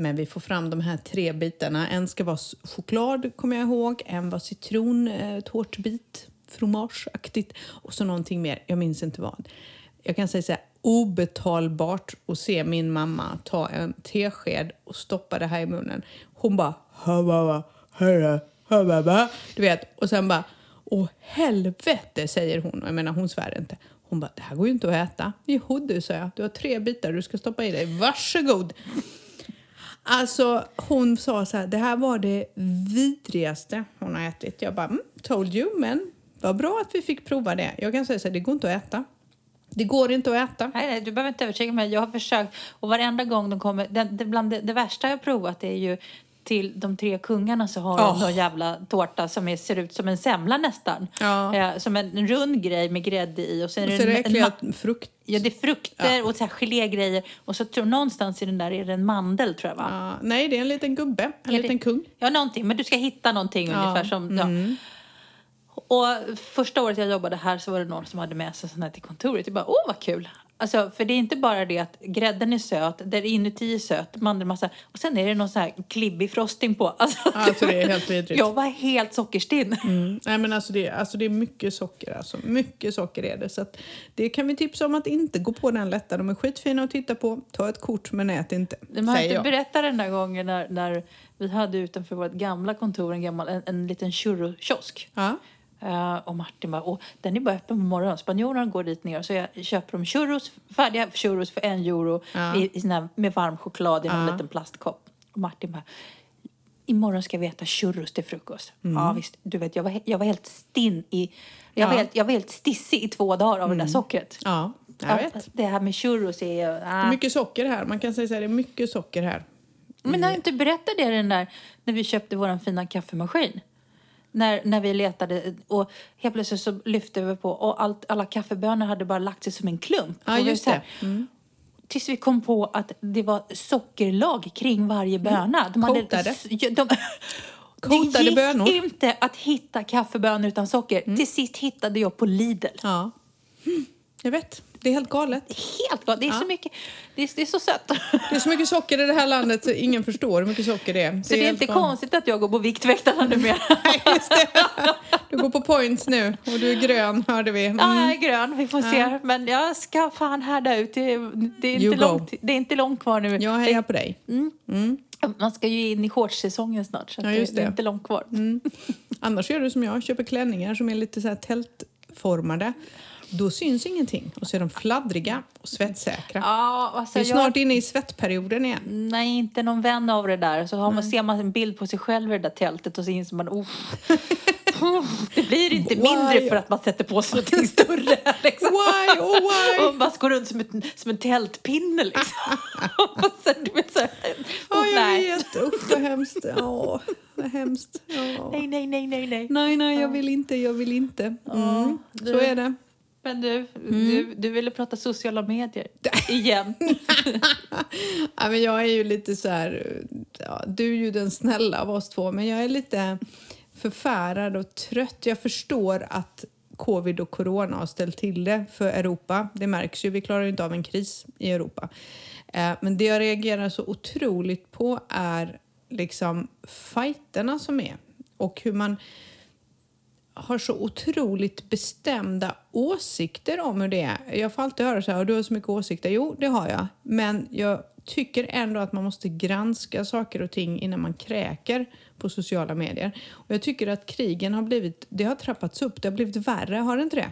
Men vi får fram de här tre bitarna. En ska vara choklad, kommer jag ihåg. En var citron, eh, tårtbit, fromageaktigt. Och så någonting mer, jag minns inte vad. Jag kan säga så här, obetalbart att se min mamma ta en tesked och stoppa det här i munnen. Hon bara... Du vet, och sen bara... Åh helvete, säger hon. Och jag menar, hon svär inte. Hon bara, det här går ju inte att äta. Jo du, sa jag. Du har tre bitar du ska stoppa i dig. Varsågod! Alltså hon sa så här, det här var det vidrigaste hon har ätit. Jag bara, mm, told you, men vad bra att vi fick prova det. Jag kan säga så här, det går inte att äta. Det går inte att äta. Nej, nej, du behöver inte övertyga mig. Jag har försökt. Och varenda gång de kommer... Det, det, bland det, det värsta jag har provat är ju till de tre kungarna så har de Åh. någon jävla tårta som är, ser ut som en semla nästan. Ja. Eh, som en rund grej med grädde i. Och sen Och är så är det det en, en, äckliga ma- frukt. Ja, det är frukter och så här gelégrejer. Och så tror någonstans i den där är det en mandel tror jag va? Ja, nej, det är en liten gubbe, en Ja, det- liten kung. Ja, någonting. Men du ska hitta någonting Ja, ungefär som... Ja. Och första året jag jobbade här så var det någon som hade med sig sån här till kontoret. Jag bara, åh vad kul! Alltså, för det är inte bara det att grädden är söt, där inuti är söt, mandelmassa och sen är det någon sån här klibbig frosting på. Alltså, Alltså, det är helt vidrigt. Jag var helt sockerstinn. Mm. Nej, men alltså det, alltså det är mycket socker. Alltså. Mycket socker är det. Så att det kan vi tipsa om att inte gå på den lätta. De är skitfina att titta på. Ta ett kort men ät inte. De har säger inte jag. berättat den där gången när, när vi hade utanför vårt gamla kontor en, gammal, en, en liten churrokiosk. Ja. Eh, och Martin bara, och den är bara öppen på morgonen. Spanjorerna går dit ner och så jag köper de churros, färdiga churros för en euro Ja. i, i här, med varm choklad i en Ja. liten plastkopp. Och Martin bara, imorgon ska vi äta churros till frukost. Mm. Ja visst, du vet jag var, jag var helt stinn i, jag, var Ja. helt, jag var helt stissig i två dagar av det där sockret. ja, jag Ja, vet. Det här med churros är... Det ah. är mycket socker här. Man kan säga så här, det är mycket socker här. Men har jag inte berättat det den där när vi köpte vår fina kaffemaskin? När, när vi letade och helt plötsligt så lyfte vi på och allt, alla kaffebönor hade bara lagt sig som en klump. Ja, just det. Mm. Tills vi kom på att det var sockerlag kring varje böna. De hade- Coatade. Ja, de, Coatade det gick bönor. inte att hitta kaffebönor utan socker. Till sist hittade jag på Lidl. Ja. Mm. Jag vet. Det är helt galet. Helt galet. Det är Ja. så mycket. Det är, det är så sött. Det är så mycket socker i det här landet så ingen förstår hur mycket socker det är. Så det är inte galet. konstigt att jag går på Viktväktarna numera. Just det. Du går på points nu och du är grön hörde vi. Mm. Ja, jag är grön. Vi får se. Men jag ska fan härda ut. Det är, det är, You inte, go. långt, det är inte långt kvar nu. Jag hejar på dig. Man ska ju in i shortssäsongen snart. Så Ja, just det. det är det. inte långt kvar. Annars gör du som jag, köper klänningar som är lite så här tältformade. Då syns ingenting och så är de fladdriga och svettsäkra. Ja, alltså Vi är jag, snart inne i svettperioden igen. Nej, inte någon vän av det där. Så har man, ser man en bild på sig själv i det där tältet och så inser man oh, det blir inte Why? mindre för att man sätter på sig någonting större. Liksom. Why, oh why? Och man går runt som, ett, som en tältpinne liksom. Och så, du vet, så, Ja, oh, jag nej. vet. Usch, vad hemskt. Ja, vad hemskt. Ja. nej, nej, nej, nej, nej. Nej, nej, jag vill inte, jag vill inte. Mm. Så är det. Men du, Mm. du, du ville prata sociala medier igen. Ja, men jag är ju lite så här... Ja, du är ju den snälla av oss två, men jag är lite förfärad och trött. Jag förstår att covid och corona har ställt till det för Europa. Det märks ju. Vi klarar ju inte av en kris i Europa. Eh, men det jag reagerar så otroligt på är liksom fighterna som är och hur man har så otroligt bestämda åsikter om hur det är. Jag får alltid höra så här, "Har du har så mycket åsikter. Jo, det har jag. Men jag tycker ändå att man måste granska saker och ting innan man kräker på sociala medier. Och jag tycker att krigen har blivit, det har trappats upp, det har blivit värre, har det inte det?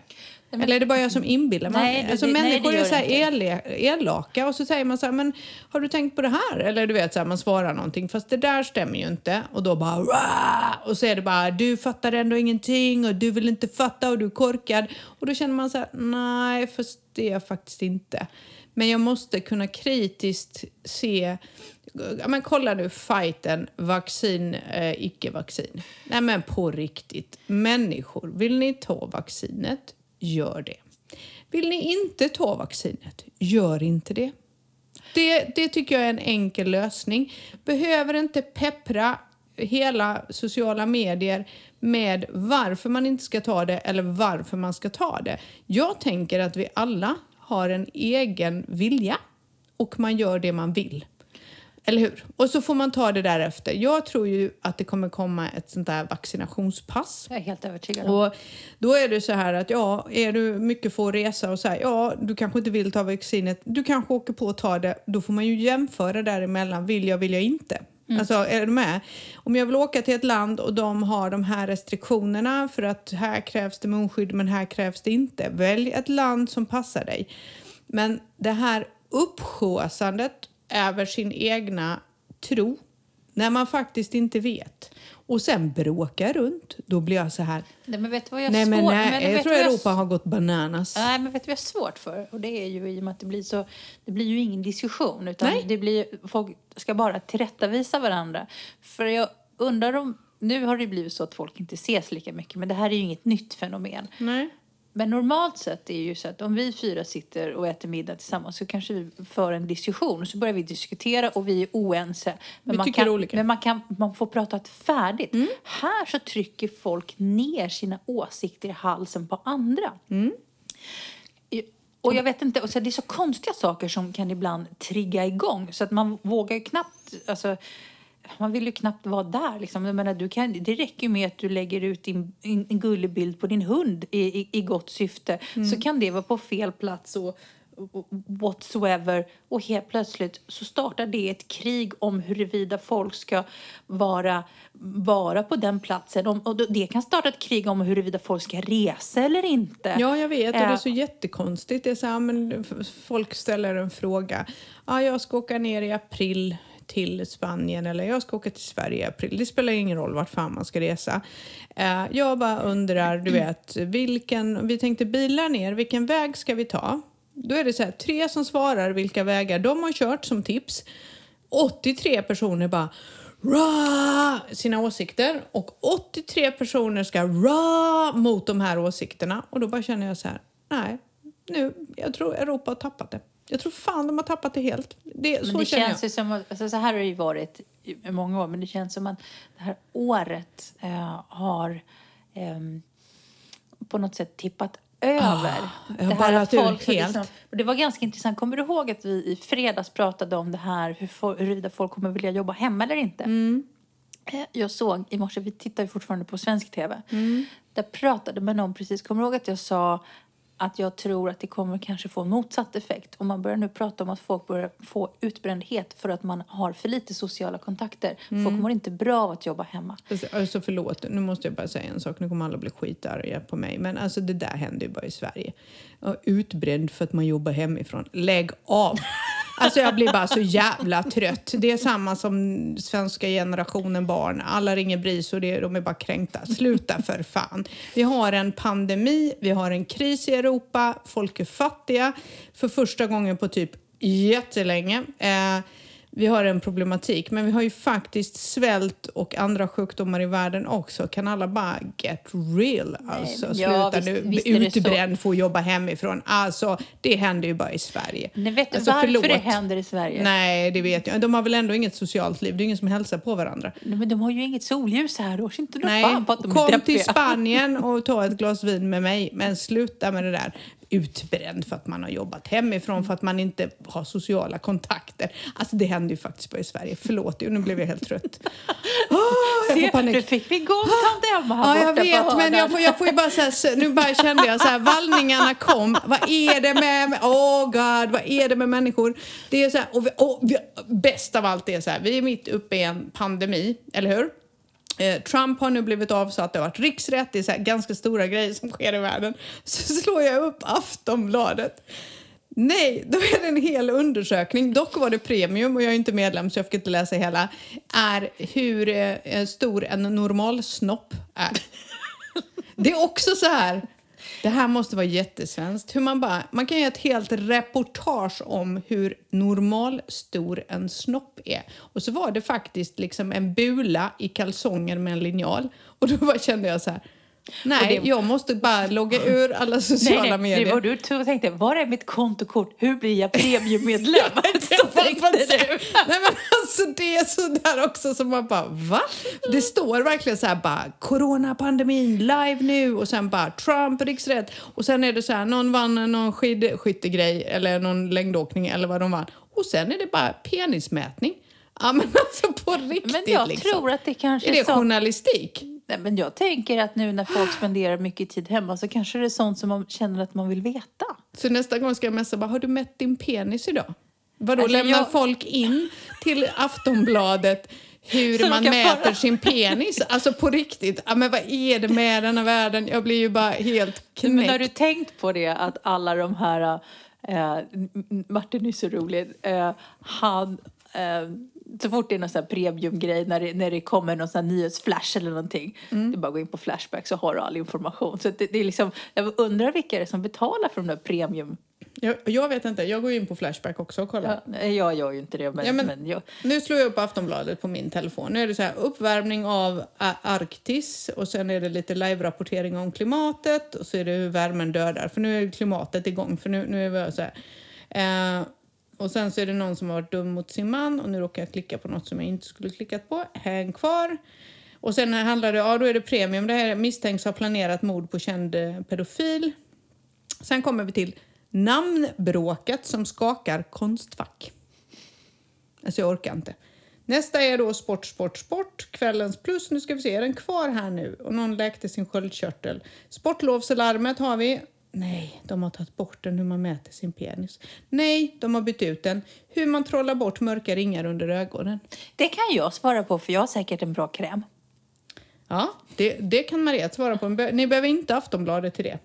men- Eller är det bara jag som inbillar mig? Nej, alltså, det- nej, människor det är gör så här elaka och så säger man så här, men har du tänkt på det här? Eller du vet, så här, man svarar någonting, fast det där stämmer ju inte. Och då bara, "Rah!" och så är det bara, du fattar ändå ingenting och du vill inte fatta och du är korkad. Och då känner man så här, nej, fast det är jag faktiskt inte. Men jag måste kunna kritiskt se Ja, men kolla nu fighten vaccin, eh, icke-vaccin. Nej men på riktigt. Människor, vill ni ta vaccinet? Gör det. Vill ni inte ta vaccinet? Gör inte det. Det, det tycker jag är en enkel lösning. Behöver inte peppra hela sociala medier med varför man inte ska ta det eller varför man ska ta det. Jag tänker att vi alla har en egen vilja och man gör det man vill. Eller hur? Och så får man ta det därefter. Jag tror ju att det kommer komma ett sånt där vaccinationspass. Jag är helt övertygad om. Och då är det så här att ja, är du mycket för att resa och så här, ja, du kanske inte vill ta vaccinet, du kanske åker på att ta det, då får man ju jämföra däremellan, vill jag, vill jag inte? Mm. Alltså, är du med? Om jag vill åka till ett land och de har de här restriktionerna för att här krävs det munskydd men här krävs det inte. Välj ett land som passar dig. Men det här uppsjåsandet över sin egna tro när man faktiskt inte vet och sen bråkar runt, då blir jag så här... Nej, men vet du vad jag har Nej, men svårt nej, men jag vet tror Europa har gått bananas. Nej, men vet du vad jag har svårt för? Och det är ju i och med att det blir så... Det blir ju ingen diskussion, utan Nej. det blir... Folk ska bara tillrättavisa varandra. För jag undrar om... Nu har det blivit så att folk inte ses lika mycket, men det här är ju inget nytt fenomen. Nej. Men normalt sett är det ju så att om vi fyra sitter och äter middag tillsammans så kanske vi för en diskussion och så börjar vi diskutera och vi är oense. Men Vi man kan, olika. Men man, kan, man får prata färdigt. Här så trycker folk ner sina åsikter i halsen på andra. Och jag vet inte, och så det är så konstiga saker som kan ibland trigga igång så att man vågar knappt, alltså man vill ju knappt vara där liksom. Jag menar, du kan, det räcker ju med att du lägger ut din, en, en gullig bild på din hund i, i, i gott syfte så kan det vara på fel plats och, och whatsoever och helt plötsligt så startar det ett krig om huruvida folk ska vara, vara på den platsen. Om, och det kan starta ett krig om huruvida folk ska resa eller inte. Ja, jag vet. Och det är Eh, så jättekonstigt. Det är så här, men folk ställer en fråga. Ja, jag ska åka ner i april till Spanien eller jag ska åka till Sverige i april. Det spelar ingen roll vart fan man ska resa. Eh, jag bara undrar, du vet, vilken, vi tänkte bilar ner, vilken väg ska vi ta? Då är det så här, tre som svarar vilka vägar de har kört som tips. 83 personer bara ra sina åsikter och 83 personer ska ra mot de här åsikterna och då bara känner jag så här, nej, nu, jag tror Europa har tappat det. Jag tror fan de har tappat det helt. Det, Men så det känns jag. som alltså så här har det ju varit i många år, men det känns som att det här året eh, har ehm, på något sätt tippat över. Ah, det bara att folk helt. och det var ganska intressant. Kommer du ihåg att vi i fredags pratade om det här hur huruvida folk kommer vilja jobba hemma eller inte? Mm. Eh, Jag såg i morse, vi tittar ju fortfarande på svensk tv. Mm. Där pratade med någon precis, kommer du ihåg att jag sa att jag tror att det kommer kanske få motsatt effekt. Och man börjar nu prata om att folk börjar få utbrändhet för att man har för lite sociala kontakter. Mm. Folk mår inte bra av att jobba hemma. Alltså förlåt, nu måste jag bara säga en sak. Nu kommer alla bli skitarga på mig. Men alltså det där händer ju bara i Sverige. Utbränd för att man jobbar hemifrån. Lägg av! Alltså jag blir bara så jävla trött. Det är samma som svenska generationen barn. Alla ringer BRIS och det, de är bara kränkta. Sluta för fan. Vi har en pandemi, vi har en kris i Europa, folk är fattiga för första gången på typ jättelänge. Eh, vi har en problematik, men vi har ju faktiskt svält och andra sjukdomar i världen också. Kan alla bara get real? Alltså, ja, sluta visst- nu. visst. Utbränd, få jobba hemifrån. Alltså, det händer ju bara i Sverige. Men vet du alltså, varför förlåt. det händer i Sverige? Nej, det vet jag. De har väl ändå inget socialt liv. Det är ingen som hälsar på varandra. Nej, Men de har ju inget solljus här. Då inte Nej, fan på att de kom till Spanien och ta ett glas vin med mig. Men sluta med det där utbränd för att man har jobbat hemifrån, för att man inte har sociala kontakter. Alltså det händer ju faktiskt bara i Sverige. Förlåt, nu blev jag helt trött. Åh, jag får Se, panik. nu fick vi igång tant Emma här Ja, jag vet, men jag får, jag får ju bara säga, så- nu bara kände jag så här, vallningarna kom. Vad är det med, oh god, vad är det med människor? Det är så här, och, vi, och vi, bäst av allt är så här, vi är mitt uppe i en pandemi, eller hur? Eh, Trump har nu blivit avsatt, det har varit riksrätt, det är ganska stora grejer som sker i världen. Så slår jag upp Aftonbladet. Nej, då är det en hel undersökning. Dock var det premium och jag är inte medlem så jag fick inte läsa hela. Är hur eh, stor en normal snopp är. Det är också så här. Det här måste vara jättesvenskt. Hur man, bara, man kan göra ett helt reportage om hur normal stor en snopp är. Och så var det faktiskt liksom en bula i kalsonger med en linjal. Och då bara kände jag så här. Nej, Och det- jag måste bara logga ur alla sociala Nej, nej, medier. var du och tänkte, var är mitt kontokort? Hur blir jag premiummedlem? Så tänkte du. Nej men alltså det är sådär också som man bara va? Det står verkligen så här bara coronapandemin live nu och sen bara Trump riksrätt och sen är det så här någon vann någon skidskyttegrej eller någon längdåkning eller vad de vann och sen är det bara penismätning. Ja, men alltså på riktigt Men jag liksom. tror att det kanske Är det så. journalistik? Nej, men jag tänker att nu när folk spenderar mycket tid hemma så kanske det är sånt som man känner att man vill veta. Så nästa gång ska jag messa bara, har du mätt din penis idag? Vadå, Alltså, lämnar jag- folk in till Aftonbladet hur Så man mäter föra- sin penis? Alltså på riktigt, ja, men vad är det med den här världen? Jag blir ju bara helt Men har knäckt. du tänkt på det att alla de här, eh, Martin är så rolig, eh, han, eh, så fort det är någon sån här premiumgrej, när det, när det kommer någon sån här nyhetsflash eller någonting, Mm. det är bara att gå in på Flashback så har du all information. Så det, det är liksom, jag undrar vilka det är som betalar för de där premium... Jag, jag vet inte, jag går in på Flashback också och kollar. Ja, jag gör ju inte det, men, Ja, men- men jag, Nu slår jag upp Aftonbladet på min telefon. Nu är det så här uppvärmning av Arktis och sen är det lite live-rapportering om klimatet och så är det hur värmen dödar. För nu är klimatet igång. För nu, nu är vi så här. Eh, och sen så är det någon som har varit dum mot sin man och nu råkar jag klicka på något som jag inte skulle klickat på. Häng kvar. Och sen handlar det, ja då är det premium. Det här misstänks ha planerat mord på känd eh, pedofil. Sen kommer vi till namnbråket som skakar Konstfack. Alltså jag orkar inte. Nästa är då sport, sport, sport. Kvällens plus. Nu ska vi se, är den kvar här nu? Och någon läkte sin sköldkörtel. Sportlovslarmet har vi. Nej, de har tagit bort den hur man mäter sin penis. Nej, de har bytt ut den. Hur man trollar bort mörka ringar under ögonen. det kan jag svara på för jag har säkert en bra kräm. Ja, det, det kan Mariette svara på. Ni behöver inte Aftonbladet till det.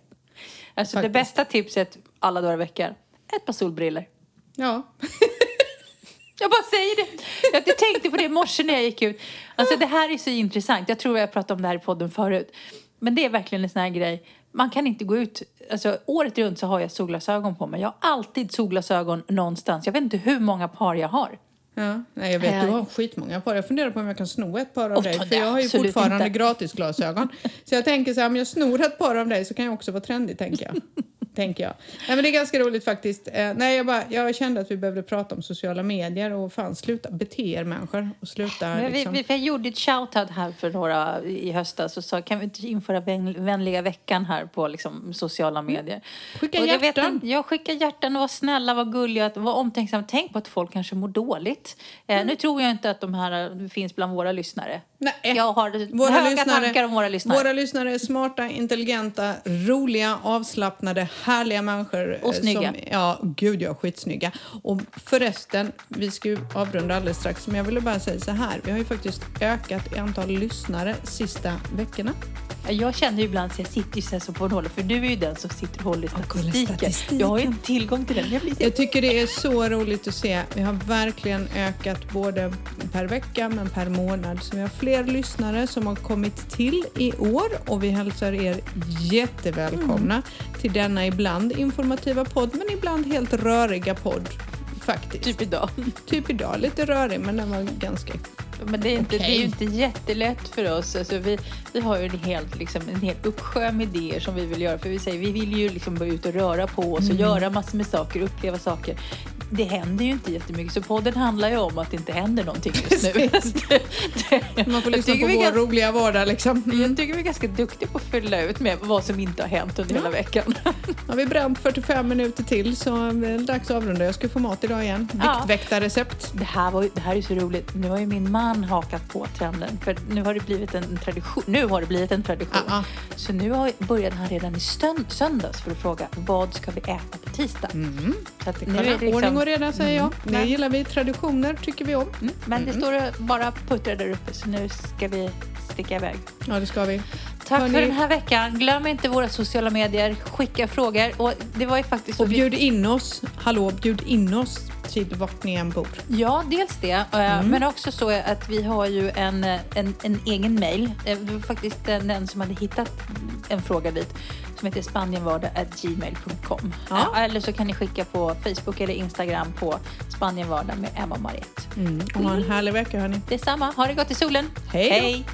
Alltså det Faktiskt. bästa tipset alla dagar i veckan, ett par solbriller. Ja, Jag bara säger det. Jag tänkte på det i morse när jag gick ut. Alltså det här är så intressant. Jag tror jag har pratat om det här i podden förut. Men det är verkligen en sån här grej. Man kan inte gå ut, alltså året runt så har jag solglasögon på mig. Jag har alltid solglasögon någonstans. Jag vet inte hur många par jag har. Ja, nej, jag vet, du har skitmånga par. Jag funderar på om jag kan sno ett par av Oh, dig. För jag har ju fortfarande inte. gratisglasögon. Så jag tänker så här, om jag snor ett par av dig så kan jag också vara trendig, tänker jag. tänker jag. Nej, men det är ganska roligt faktiskt. Eh, nej, jag, bara, jag kände att vi behövde prata om sociala medier och fan sluta bete er människor och sluta Men vi, liksom. vi, jag gjorde ett shoutout här för några i höstas och sa kan vi inte införa vän, vänliga veckan här på liksom, sociala medier. Skicka och jag vet hjärtan. Jag skickar hjärtan och var snälla, var gulliga, var omtänksamma. Tänk på att folk kanske mår dåligt. Eh, Nu tror jag inte att de här eh, finns bland våra lyssnare. Nej. Jag har höga tankar om våra lyssnare. Våra lyssnare är smarta, intelligenta, roliga, avslappnade, härliga människor. eh, Och snygga. Som, ja, gud ja, skitsnygga. Och förresten, vi ska ju avrunda alldeles strax, men jag ville bara säga så här. Vi har ju faktiskt ökat i antal lyssnare sista veckorna. Jag känner ibland att jag sitter ju så på en håll, för du är ju den som sitter och håller i statistiken. statistiken. Jag har ju inte tillgång till den. Jag blir så... Jag tycker det är så roligt att se. Vi har verkligen ökat både per vecka men per månad. Så vi har fler lyssnare som har kommit till i år och vi hälsar er jättevälkomna till denna ibland informativa podd men ibland helt röriga podd. Faktiskt. Typ idag. Typ idag, lite rörig men den var ganska... Men det är, inte, Okej. det är ju inte jättelätt för oss. Alltså vi, vi har ju en, helt, liksom, en hel uppsjö med idéer som vi vill göra. För vi säger vi vill ju liksom vara ute och röra på oss och göra massor med saker, uppleva saker. Det händer ju inte jättemycket. Så podden handlar ju om att det inte händer någonting just nu. Det- det- Man får lyssna på vår ganska- roliga vardag liksom. Mm. Jag tycker vi är ganska duktiga på att fylla ut med vad som inte har hänt under hela veckan. Har vi bränt 45 minuter till så är det dags att avrunda. Jag ska få mat idag igen. Ja. Viktväktarrecept. Det här, var, det här är så roligt. Nu har ju min man hakat på trenden. För nu har det blivit en tradition. Nu har det blivit en tradition. Ja, Så nu har, började han redan i söndags för att fråga vad ska vi äta på tisdag. Så att nu är det liksom, Ordning och reda säger jag. Det Nej. gillar vi. Traditioner tycker vi om. Mm, Men det står bara puttrar där uppe så nu ska vi sticka iväg. Ja, det ska vi. Tack Hörni- för den här veckan. Glöm inte våra sociala medier. Skicka frågor. Och det var ju faktiskt Och vi- bjud in oss. Hallå, bjud in oss till vart ni än bor. Ja, dels det. eh, Mm. Men också så att vi har ju en, en, en egen mail. Eh, Det var faktiskt den som hade hittat en fråga dit som heter spanienvardag.gmail.com. Ja. Eh, Eller så kan ni skicka på Facebook eller Instagram på Spanienvardag med Emma och Mariette. Och ha en härlig vecka hörni. Detsamma. Ha det gott i solen. Hej. Hej.